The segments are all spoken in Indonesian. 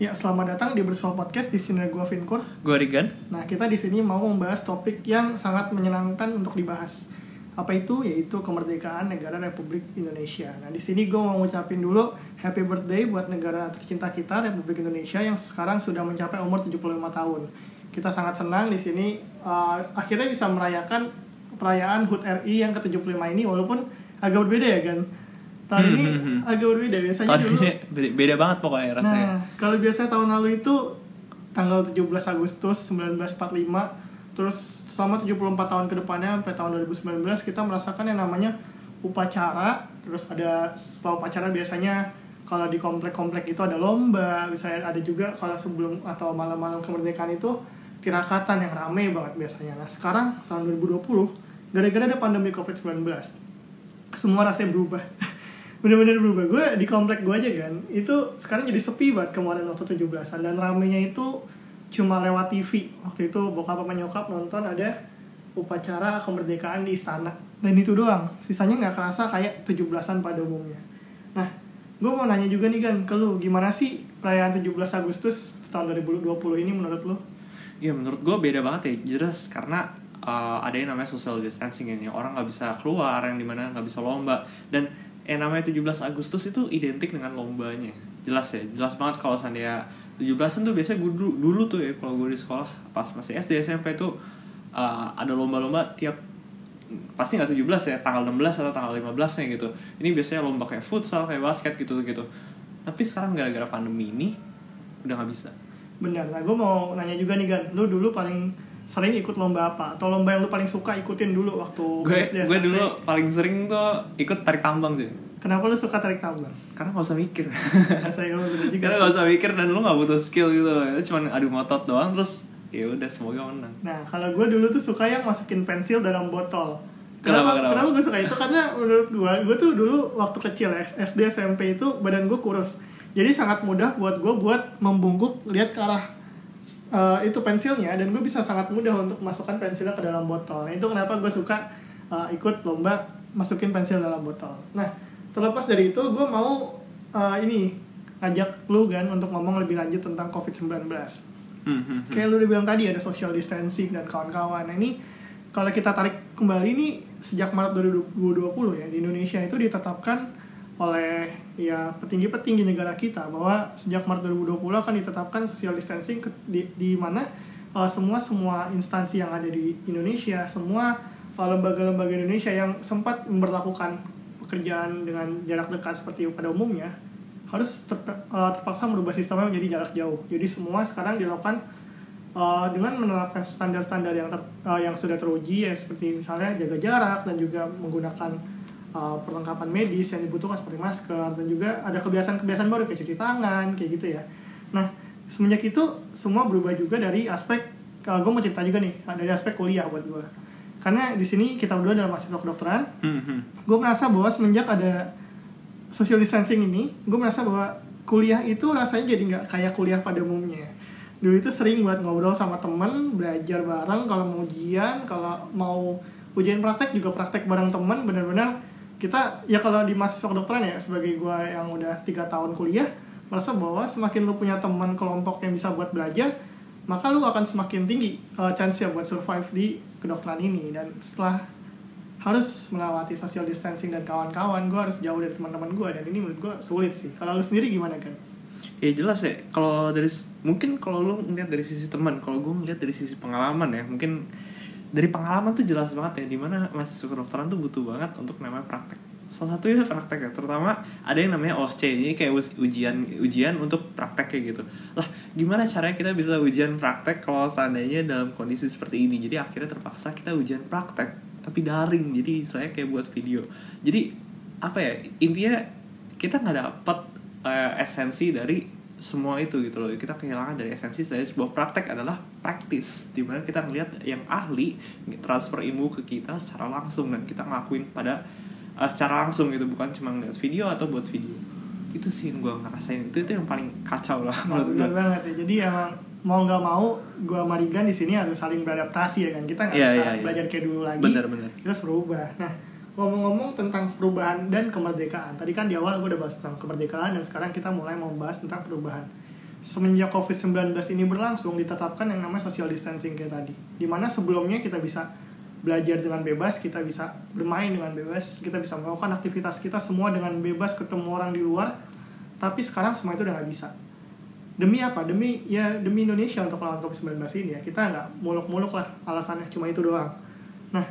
Ya, selamat datang di Bersua Podcast di sini gue Vinkur. Gue Rigan. Nah, kita di sini mau membahas topik yang sangat menyenangkan untuk dibahas. Apa itu? Yaitu kemerdekaan negara Republik Indonesia. Nah, di sini gue mau ngucapin dulu happy birthday buat negara tercinta kita Republik Indonesia yang sekarang sudah mencapai umur 75 tahun. Kita sangat senang di sini uh, akhirnya bisa merayakan perayaan HUT RI yang ke-75 ini walaupun agak berbeda ya, kan? Tahun Hmm, ini hmm, hmm. agak berbeda biasanya Tahun dulu. ini beda, beda banget pokoknya rasanya. Nah, kalau biasanya tahun lalu itu tanggal 17 Agustus 1945 terus selama 74 tahun ke depannya sampai tahun 2019 kita merasakan yang namanya upacara terus ada setelah upacara biasanya kalau di komplek-komplek itu ada lomba misalnya ada juga kalau sebelum atau malam-malam kemerdekaan itu tirakatan yang rame banget biasanya nah sekarang tahun 2020 gara-gara ada pandemi COVID-19 semua rasanya berubah bener-bener berubah. Gue di komplek gue aja kan. Itu sekarang jadi sepi banget kemarin waktu 17-an dan ramenya itu cuma lewat TV waktu itu bokap sama nyokap nonton ada upacara kemerdekaan di istana. Dan itu doang. Sisanya nggak kerasa kayak 17-an pada umumnya. Nah gue mau nanya juga nih kan ke lu. Gimana sih perayaan 17 Agustus tahun 2020 ini menurut lu? Iya menurut gue beda banget ya. Jelas karena uh, ada yang namanya social distancing ini. Orang nggak bisa keluar yang di mana nggak bisa lomba. Dan yang namanya 17 Agustus itu identik dengan lombanya. Jelas ya jelas banget kalau seandainya 17an tuh biasanya gue dulu, dulu tuh ya kalau gue di sekolah pas masih SD SMP tuh uh, ada lomba-lomba tiap pasti nggak 17 ya tanggal 16 atau tanggal 15 nya gitu. Ini biasanya lomba kayak futsal kayak basket gitu gitu. Tapi sekarang gara-gara pandemi ini udah nggak bisa. Benar. Nah gue mau nanya juga nih kan lu dulu paling sering ikut lomba apa atau lomba yang lu paling suka ikutin dulu waktu gue SD, gue dulu paling sering tuh ikut tarik tambang sih kenapa lu suka tarik tambang karena gak usah mikir saya bener juga karena gak usah mikir dan lu gak butuh skill gitu itu cuma adu ngotot doang terus ya udah semoga menang Nah, kalau gue dulu tuh suka yang masukin pensil dalam botol. Kenapa, Kenapa, kenapa? gue suka itu? Karena menurut gue, gue tuh dulu waktu kecil ya, SD, SMP itu badan gue kurus. Jadi sangat mudah buat gue buat membungkuk lihat ke arah uh, itu pensilnya dan gue bisa sangat mudah untuk masukkan pensilnya ke dalam botol. Nah, itu kenapa gue suka uh, ikut lomba masukin pensil dalam botol. Nah, terlepas dari itu gue mau uh, ini ngajak lu kan untuk ngomong lebih lanjut tentang COVID-19 hmm, hmm, hmm. kayak lu udah bilang tadi ada social distancing dan kawan-kawan nah ini kalau kita tarik kembali nih sejak Maret 2020 ya di Indonesia itu ditetapkan oleh ya petinggi-petinggi negara kita bahwa sejak Maret 2020 akan ditetapkan social distancing di, di mana uh, semua semua instansi yang ada di Indonesia semua uh, lembaga-lembaga Indonesia yang sempat memperlakukan pekerjaan dengan jarak dekat seperti pada umumnya harus terp- uh, terpaksa merubah sistemnya menjadi jarak jauh. Jadi semua sekarang dilakukan uh, dengan menerapkan standar-standar yang ter- uh, yang sudah teruji ya seperti misalnya jaga jarak dan juga menggunakan uh, perlengkapan medis yang dibutuhkan seperti masker dan juga ada kebiasaan-kebiasaan baru kayak cuci tangan kayak gitu ya. Nah semenjak itu semua berubah juga dari aspek kalau gue mau cerita juga nih dari aspek kuliah buat gue. Karena di sini kita berdua dalam mahasiswa kedokteran, Hmm, hmm. gue merasa bahwa semenjak ada social distancing ini gue merasa bahwa kuliah itu rasanya jadi nggak kayak kuliah pada umumnya dulu itu sering buat ngobrol sama temen belajar bareng kalau mau ujian kalau mau ujian praktek juga praktek bareng temen benar-benar kita ya kalau di mahasiswa kedokteran ya sebagai gue yang udah tiga tahun kuliah merasa bahwa semakin lu punya teman kelompok yang bisa buat belajar maka lu akan semakin tinggi uh, chance ya buat survive di kedokteran ini. Dan setelah harus melewati social distancing dan kawan-kawan gue harus jauh dari teman-teman gue dan ini menurut gue sulit sih. Kalau lu sendiri gimana kan ya jelas ya. Kalau dari mungkin kalau lu ngeliat dari sisi teman kalau gue ngeliat dari sisi pengalaman ya mungkin dari pengalaman tuh jelas banget ya di mana mahasiswa kedokteran tuh butuh banget untuk namanya praktek. Salah satunya praktek ya terutama ada yang namanya OSCE ini kayak ujian ujian untuk praktek kayak gitu. Lah gimana caranya kita bisa ujian praktek kalau seandainya dalam kondisi seperti ini? Jadi akhirnya terpaksa kita ujian praktek tapi daring jadi saya kayak buat video. Jadi apa ya intinya kita nggak dapat eh, esensi dari semua itu gitu loh. Kita kehilangan dari esensi dari sebuah praktek adalah praktis di mana kita ngelihat yang ahli transfer ilmu ke kita secara langsung dan kita ngelakuin pada eh, secara langsung gitu bukan cuma ngeliat video atau buat video. Itu sih yang gue ngerasain. Itu itu yang paling kacau lah Nah, menurut gue banget ya. Jadi emang mau nggak mau gue sama Rigan di sini harus saling beradaptasi ya kan. Kita nggak Iya, bisa iya, iya. belajar kayak dulu lagi. Bener-bener kita harus berubah. Nah ngomong-ngomong tentang perubahan dan kemerdekaan. Tadi kan di awal gue udah bahas tentang kemerdekaan dan sekarang kita mulai membahas tentang perubahan semenjak COVID-19 ini berlangsung ditetapkan yang namanya social distancing kayak tadi. Di mana sebelumnya kita bisa belajar dengan bebas, kita bisa bermain dengan bebas, kita bisa melakukan aktivitas kita semua dengan bebas ketemu orang di luar. Tapi sekarang semua itu udah nggak bisa. Demi apa? Demi ya demi Indonesia untuk melawan COVID-19 ini ya. Kita nggak muluk-muluk lah alasannya cuma itu doang. Nah,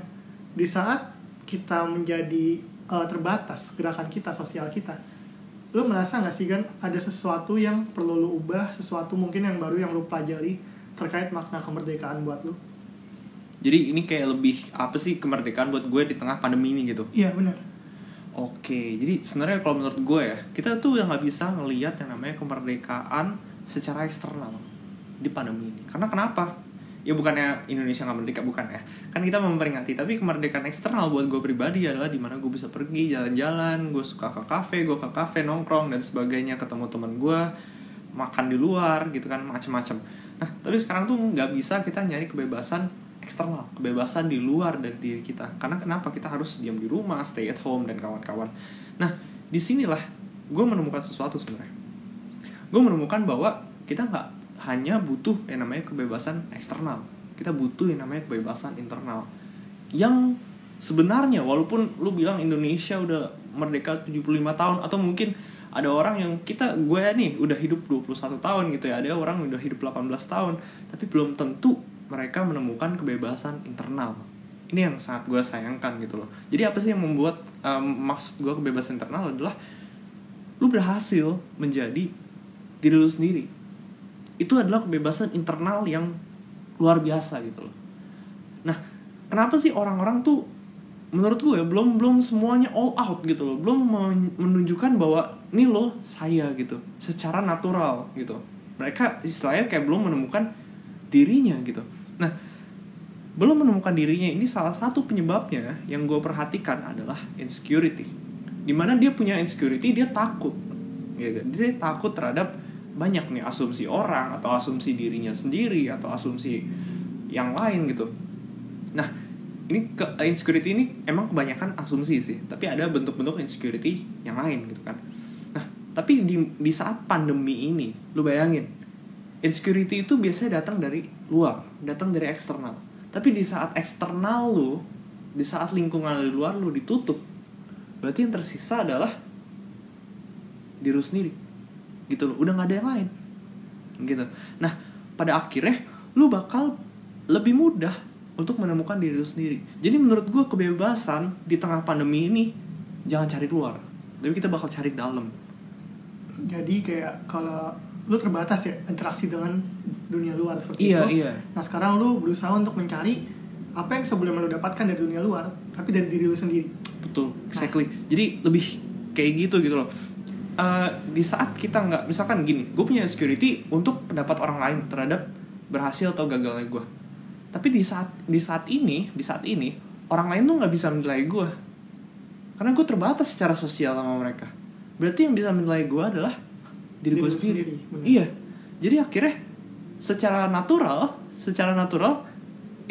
di saat kita menjadi uh, terbatas gerakan kita, sosial kita, lu merasa nggak sih kan ada sesuatu yang perlu lu ubah, sesuatu mungkin yang baru yang lu pelajari terkait makna kemerdekaan buat lu? Jadi ini kayak lebih apa sih kemerdekaan buat gue di tengah pandemi ini gitu? Iya benar. Oke, jadi sebenarnya kalau menurut gue ya, kita tuh yang nggak bisa ngelihat yang namanya kemerdekaan secara eksternal di pandemi ini. Karena kenapa? Ya bukannya Indonesia nggak merdeka, bukan ya. Kan kita memperingati, tapi kemerdekaan eksternal buat gue pribadi adalah di mana gue bisa pergi jalan-jalan, gue suka ke kafe, gue ke kafe nongkrong dan sebagainya, ketemu teman gue, makan di luar gitu kan, macem-macem. Nah, tapi sekarang tuh nggak bisa kita nyari kebebasan eksternal, kebebasan di luar dari diri kita. Karena kenapa kita harus diam di rumah, stay at home dan kawan-kawan. Nah, di sinilah gue menemukan sesuatu sebenarnya. Gue menemukan bahwa kita nggak hanya butuh yang namanya kebebasan eksternal, kita butuh yang namanya kebebasan internal. Yang sebenarnya walaupun lu bilang Indonesia udah merdeka 75 tahun atau mungkin ada orang yang kita gue nih udah hidup 21 tahun gitu ya. Ada orang udah hidup 18 tahun tapi belum tentu mereka menemukan kebebasan internal. Ini yang sangat gue sayangkan gitu loh. Jadi apa sih yang membuat um, maksud gue kebebasan internal adalah lu berhasil menjadi diri lu sendiri itu adalah kebebasan internal yang luar biasa gitu loh nah kenapa sih orang-orang tuh menurut gue belum belum semuanya all out gitu loh belum menunjukkan bahwa ini loh saya gitu secara natural gitu mereka istilahnya kayak belum menemukan dirinya gitu Nah, belum menemukan dirinya ini salah satu penyebabnya yang gue perhatikan adalah insecurity. Di mana dia punya insecurity, dia takut. Gitu. Dia takut terhadap banyak nih asumsi orang atau asumsi dirinya sendiri atau asumsi yang lain gitu. Nah, ini ke insecurity ini emang kebanyakan asumsi sih, tapi ada bentuk-bentuk insecurity yang lain gitu kan. Nah, tapi di di saat pandemi ini, lu bayangin insecurity itu biasanya datang dari luar, datang dari eksternal. Tapi di saat eksternal lu, di saat lingkungan di luar lu ditutup, berarti yang tersisa adalah diri sendiri. Gitu loh, udah gak ada yang lain. Gitu. Nah, pada akhirnya lu bakal lebih mudah untuk menemukan diri lu sendiri. Jadi menurut gue kebebasan di tengah pandemi ini jangan cari luar, tapi kita bakal cari dalam. Jadi kayak kalau lu terbatas ya interaksi dengan dunia luar seperti iya, itu. Iya. Nah sekarang lu berusaha untuk mencari apa yang sebelumnya lu dapatkan dari dunia luar, tapi dari diri lu sendiri. Betul, exactly. Nah. Jadi lebih kayak gitu gitu loh. Uh, di saat kita nggak misalkan gini, gue punya security untuk pendapat orang lain terhadap berhasil atau gagalnya gue. Tapi di saat di saat ini, di saat ini orang lain tuh nggak bisa menilai gue, karena gue terbatas secara sosial sama mereka. Berarti yang bisa menilai gue adalah diri, gue sendiri, sendiri iya. Jadi akhirnya secara natural secara natural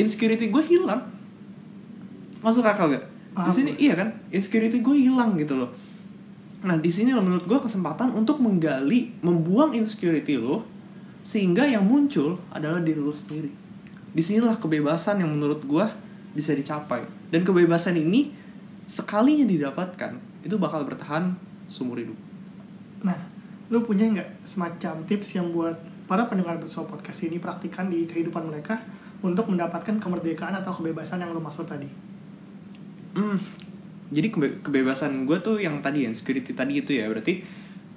insecurity gue hilang. Masuk akal gak di sini iya kan? Insecurity gue hilang gitu loh nah di sini menurut gue kesempatan untuk menggali membuang insecurity lo sehingga yang muncul adalah diri lo sendiri. Di sinilah kebebasan yang menurut gue bisa dicapai. Dan kebebasan ini sekalinya didapatkan itu bakal bertahan seumur hidup. Nah lu punya nggak semacam tips yang buat para pendengar bersama podcast ini praktikan di kehidupan mereka untuk mendapatkan kemerdekaan atau kebebasan yang lu maksud tadi? Hmm, jadi kebe kebebasan gue tuh yang tadi yang security tadi itu ya. Berarti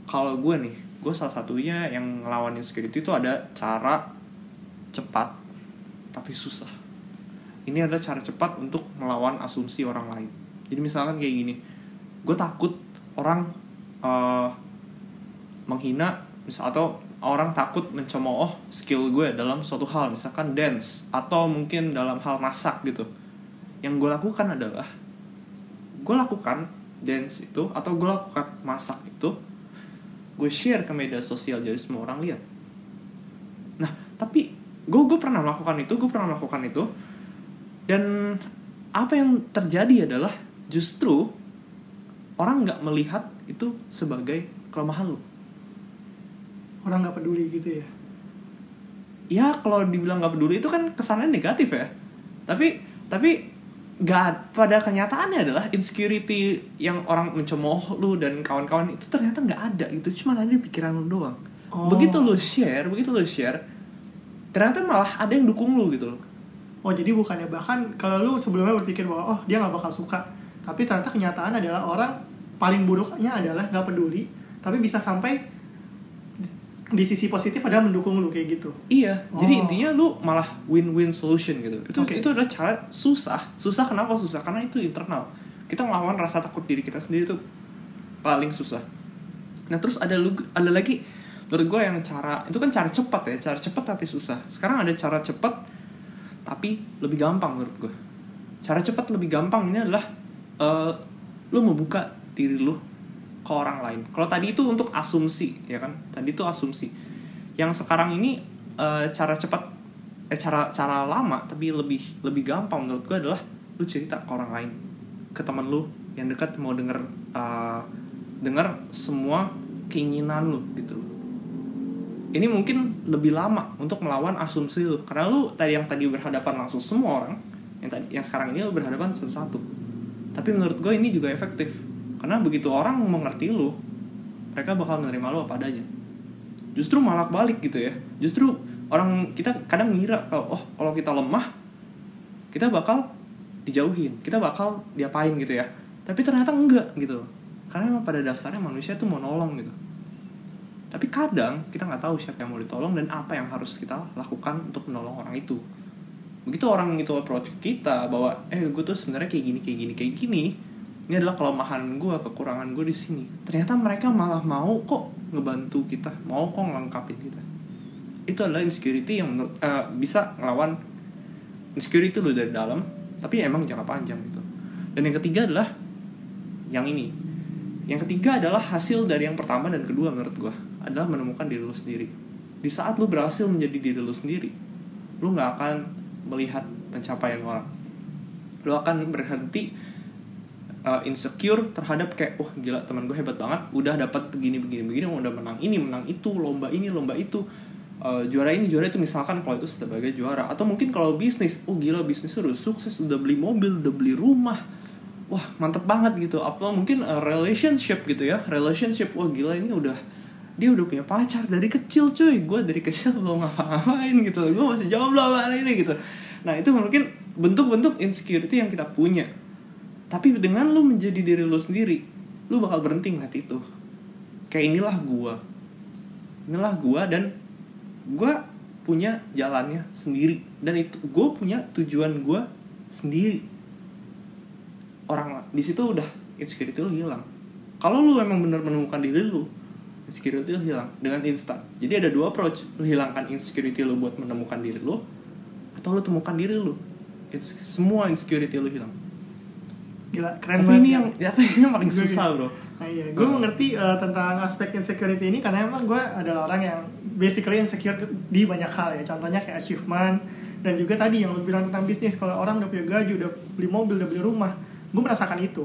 kalau gue nih gue salah satunya yang ngelawan insecurity itu ada cara cepat tapi susah. Ini ada cara cepat untuk melawan asumsi orang lain. Jadi misalkan kayak gini gue takut orang uh, menghina misal atau orang takut mencemooh skill gue dalam suatu hal misalkan dance atau mungkin dalam hal masak gitu. Yang gue lakukan adalah gue lakukan dance itu atau gue lakukan masak itu gue share ke media sosial jadi semua orang lihat. Nah tapi gue gue pernah melakukan itu gue pernah melakukan itu dan apa yang terjadi adalah justru orang nggak melihat itu sebagai kelemahan lo orang nggak peduli gitu ya? Ya kalau dibilang nggak peduli itu kan kesannya negatif ya. Tapi tapi nggak pada kenyataannya adalah insecurity yang orang mencemooh lu dan kawan-kawan itu ternyata nggak ada gitu cuma ada di pikiran lu doang Oh. begitu lu share begitu lu share ternyata malah ada yang dukung lu gitu loh oh jadi bukannya bahkan kalau lu sebelumnya berpikir bahwa oh dia nggak bakal suka tapi ternyata kenyataan adalah orang paling buruknya adalah nggak peduli tapi bisa sampai di- sisi positif adalah mendukung lu kayak gitu Iya, jadi Oh. intinya lu malah win-win solution gitu. Itu Oke. itu adalah cara susah. Susah kenapa susah? Karena itu internal. Kita ngelawan rasa takut diri kita sendiri itu paling susah. Nah, terus ada lu ada lagi menurut gue yang cara itu kan cara cepat ya, cara cepat tapi susah. Sekarang ada cara cepat tapi lebih gampang menurut gue. Cara cepat lebih gampang ini adalah eh, lu membuka diri lu ke orang lain. Kalau tadi itu untuk asumsi, ya kan? Tadi itu asumsi. Yang sekarang ini eh, cara cepat eh cara cara lama tapi lebih lebih gampang menurut gue adalah lu cerita ke orang lain, ke teman lu yang dekat mau denger eh, denger semua keinginan lu gitu. Ini mungkin lebih lama untuk melawan asumsi lu karena lu tadi yang tadi berhadapan langsung semua orang yang tadi yang sekarang ini lu berhadapan satu-satu. Tapi menurut gue ini juga efektif karena begitu orang mengerti lu, mereka bakal menerima lu apa adanya. Justru malah balik gitu ya. Justru orang kita kadang mengira kalau oh kalau kita lemah kita bakal dijauhin, kita bakal diapain gitu ya. Tapi ternyata enggak gitu. Karena emang pada dasarnya manusia tuh mau nolong gitu. Tapi kadang kita nggak tahu siapa yang mau ditolong dan apa yang harus kita lakukan untuk menolong orang itu. Begitu orang itu approach kita bahwa eh gue tuh sebenarnya kayak gini kayak gini kayak gini. Ini adalah kelemahan gue, kekurangan gue di sini. Ternyata mereka malah mau kok ngebantu kita, mau kok ngelengkapin kita. Itu adalah insecurity yang menurut eh, bisa ngelawan insecurity lu dari dalam, tapi emang jangka panjang gitu. Dan yang ketiga adalah yang ini. Yang ketiga adalah hasil dari yang pertama dan kedua menurut gue adalah menemukan diri lu sendiri. Di saat lu berhasil menjadi diri lu sendiri, lu nggak akan melihat pencapaian orang. Lu akan berhenti uh, insecure terhadap kayak wah gila teman gue hebat banget, udah dapat begini begini begini, udah menang ini menang itu, lomba ini lomba itu. Uh, juara ini juara itu misalkan kalau itu sebagai juara. Atau mungkin kalau bisnis oh gila bisnis udah sukses udah beli mobil udah beli rumah. Wah mantep banget gitu. Apa mungkin uh, relationship gitu ya. Relationship wah gila ini udah dia udah punya pacar dari kecil cuy. Gue dari kecil belum ngapa-ngapain gitu. Gue masih jomblo sama ini gitu. Nah itu mungkin bentuk-bentuk insecurity yang kita punya tapi dengan lu menjadi diri lu sendiri lu bakal berhenti ngeliat itu. Kayak inilah gue inilah gue dan gue punya jalannya sendiri. Dan itu gue punya tujuan gue sendiri. Orang di situ udah insecurity lu hilang. Kalau lu emang bener menemukan diri lu insecurity lu hilang dengan instan. Jadi ada dua approach. Lu hilangkan insecurity lu buat menemukan diri lu atau lu temukan diri lu. Ins- semua insecurity lu hilang gila keren tapi banget ini ya. yang apa ini yang paling Gue- susah bro Nah, iya, gue Hmm. mengerti uh, tentang aspek insecurity ini karena emang gue adalah orang yang basically insecure di banyak hal ya. Contohnya kayak achievement dan juga tadi yang lu bilang tentang bisnis. Kalau orang udah punya gaji, udah beli mobil, udah beli rumah, gue merasakan itu.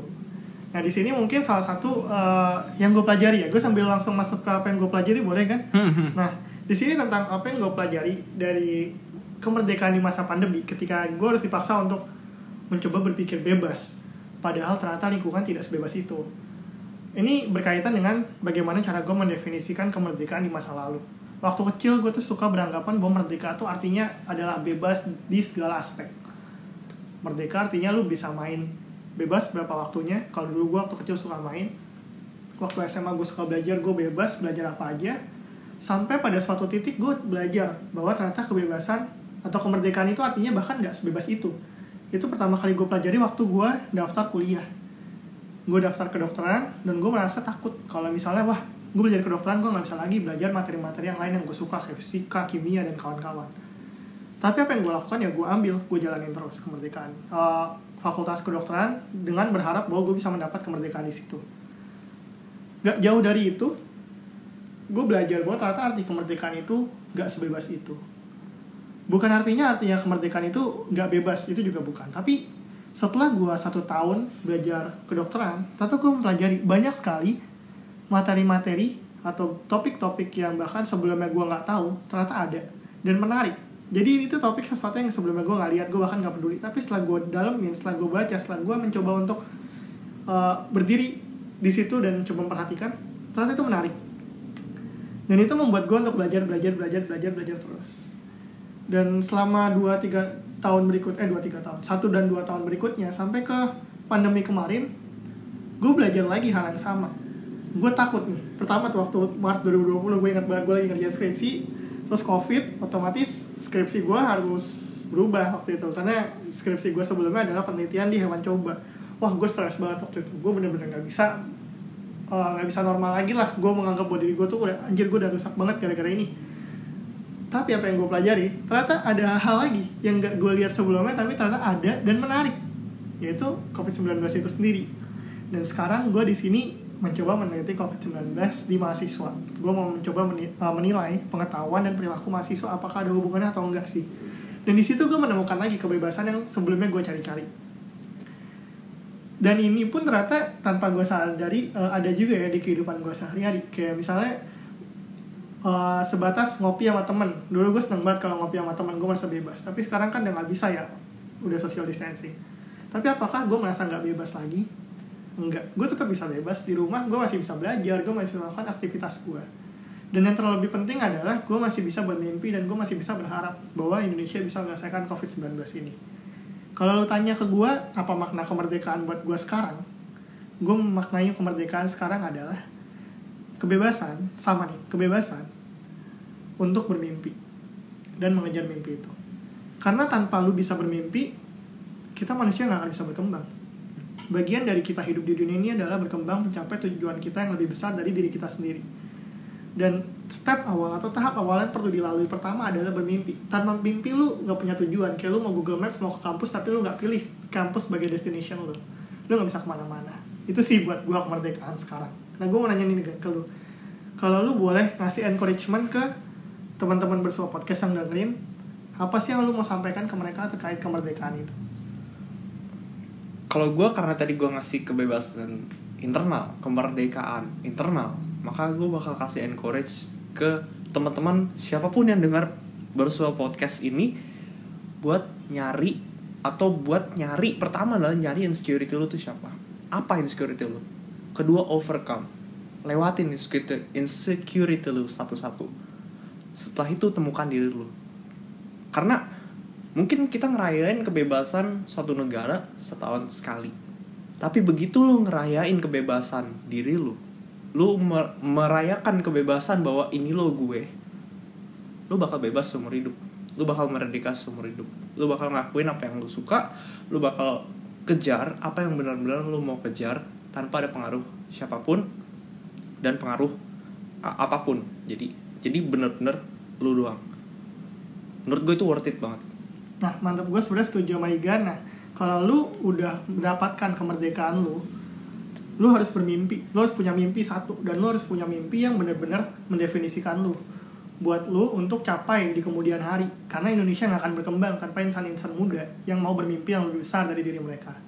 Nah di sini mungkin salah satu uh, yang gue pelajari ya. Gue sambil langsung masuk ke apa yang gue pelajari boleh kan? Nah di sini tentang apa yang gue pelajari dari kemerdekaan di masa pandemi ketika gue harus dipaksa untuk mencoba berpikir bebas. Padahal ternyata lingkungan tidak sebebas itu. Ini berkaitan dengan bagaimana cara gue mendefinisikan kemerdekaan di masa lalu. Waktu kecil gue tuh suka beranggapan bahwa merdeka itu artinya adalah bebas di segala aspek. Merdeka artinya lu bisa main bebas berapa waktunya. Kalau dulu gue waktu kecil suka main, waktu SMA gue suka belajar, gue bebas belajar apa aja. Sampai pada suatu titik gue belajar bahwa ternyata kebebasan atau kemerdekaan itu artinya bahkan nggak sebebas itu. Itu pertama kali gue pelajari waktu gue daftar kuliah. Gue daftar kedokteran dan gue merasa takut. Kalau misalnya wah gue belajar kedokteran gue nggak bisa lagi belajar materi-materi yang lain yang gue suka kayak fisika kimia dan kawan-kawan. Tapi apa yang gue lakukan ya gue ambil gue jalanin terus kemerdekaan Eh, fakultas kedokteran dengan berharap bahwa gue bisa mendapat kemerdekaan di situ. Gak jauh dari itu gue belajar bahwa ternyata arti kemerdekaan itu gak sebebas itu bukan artinya artinya kemerdekaan itu gak bebas itu juga bukan. Tapi setelah gue satu tahun belajar kedokteran, tentu gue mempelajari banyak sekali materi-materi atau topik-topik yang bahkan sebelumnya gue nggak tahu ternyata ada dan menarik. Jadi itu topik sesuatu yang sebelumnya gue nggak lihat gue bahkan nggak peduli. Tapi setelah gue dalemin setelah gue baca setelah gue mencoba untuk uh, berdiri di situ dan coba memperhatikan ternyata itu menarik. Dan itu membuat gue untuk belajar belajar belajar belajar belajar terus dan selama 2-3 tahun berikut eh 2-3 tahun satu dan dua tahun berikutnya sampai ke pandemi kemarin gue belajar lagi hal yang sama. Gue takut nih pertama tuh waktu Maret 2020 gue ingat banget gue lagi ngerjain skripsi terus covid otomatis skripsi gue harus berubah waktu itu karena skripsi gue sebelumnya adalah penelitian di hewan coba. Wah gue stres banget waktu itu gue bener-bener nggak bisa eh, nggak uh, bisa normal lagi lah gue menganggap diri gue tuh udah anjir gue udah rusak banget gara-gara ini tapi apa yang gue pelajari ternyata ada hal lagi yang gak gue lihat sebelumnya tapi ternyata ada dan menarik yaitu COVID-19 itu sendiri. Dan sekarang gue di sini mencoba meneliti COVID-19 di mahasiswa. Gue mau mencoba eh, menilai pengetahuan dan perilaku mahasiswa apakah ada hubungannya atau enggak sih. Dan di situ gue menemukan lagi kebebasan yang sebelumnya gue cari-cari. Dan ini pun ternyata tanpa gue sadari uh, ada juga ya di kehidupan gue sehari-hari. Kayak misalnya uh, sebatas ngopi sama temen. Dulu gue seneng banget kalau ngopi sama temen gue merasa bebas. Tapi sekarang kan udah nggak bisa ya. Udah social distancing. Tapi apakah gue merasa nggak bebas lagi? Enggak gue tetap bisa bebas. Di rumah gue masih bisa belajar. Gue masih melakukan aktivitas gue dan yang terlebih penting adalah gue masih bisa bermimpi dan gue masih bisa berharap bahwa Indonesia bisa menyelesaikan COVID-19 ini. Kalau lu tanya ke gue apa makna kemerdekaan buat gue sekarang? Gue memaknai kemerdekaan sekarang adalah kebebasan sama nih kebebasan untuk bermimpi dan mengejar mimpi itu. Karena tanpa lu bisa bermimpi kita manusia nggak akan bisa berkembang. Bagian dari kita hidup di dunia ini adalah berkembang mencapai tujuan kita yang lebih besar dari diri kita sendiri. Dan step awal atau tahap awal yang perlu dilalui pertama adalah bermimpi. Tanpa mimpi lu nggak punya tujuan. Kayak lu mau Google Maps mau ke kampus tapi lu nggak pilih kampus sebagai destination lu. Lu nggak bisa ke mana-mana. Itu sih buat gua kemerdekaan sekarang. Nah gua mau nanya nih ke lu. Kalau lu boleh ngasih encouragement ke teman-teman bersua podcast yang dengerin apa sih yang lu mau sampaikan ke mereka terkait kemerdekaan itu? Kalau gue karena tadi gue ngasih kebebasan internal kemerdekaan internal maka gue bakal kasih encourage ke teman-teman siapa pun yang dengar bersua podcast ini buat nyari atau buat nyari pertama adalah nyari insecurity lu tuh siapa? Apa insecurity lu? Kedua overcome. Lewatin insecurity, insecurity lu satu-satu setelah itu temukan diri lu. Karena mungkin kita ngerayain kebebasan suatu negara setahun sekali. Tapi begitu lu ngerayain kebebasan diri lu lu merayakan kebebasan bahwa ini lo gue lu bakal bebas seumur hidup. Lu bakal merdeka seumur hidup. Lu bakal ngakuin apa yang lu suka lu bakal kejar apa yang benar-benar lu mau kejar tanpa ada pengaruh siapa pun dan pengaruh apa pun. Jadi jadi bener-bener lu doang. Menurut gue itu worth it banget. Nah mantap. Gue sebenarnya setuju sama Igan. Nah kalau lu udah mendapatkan kemerdekaan lu lu harus bermimpi. Lu harus punya mimpi satu. Dan lu harus punya mimpi yang benar-benar mendefinisikan lu. Buat lu untuk capai di kemudian hari. Karena Indonesia nggak akan berkembang tanpa insan-insan muda yang mau bermimpi yang lebih besar dari diri mereka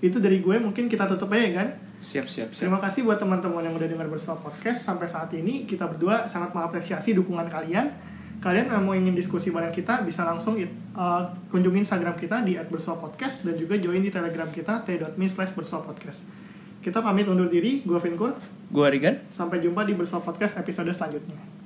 itu dari gue mungkin kita tutup aja kan siap siap, siap. terima kasih buat teman-teman yang udah dengar bersama podcast sampai saat ini kita berdua sangat mengapresiasi dukungan kalian kalian mau ingin diskusi bareng kita bisa langsung uh, kunjungi Instagram kita di @bersuapodcast dan juga join di Telegram kita t.me slash bersuapodcast kita pamit undur diri, gue Vinkur. Gue Regan. Sampai jumpa di Bersama Podcast episode selanjutnya.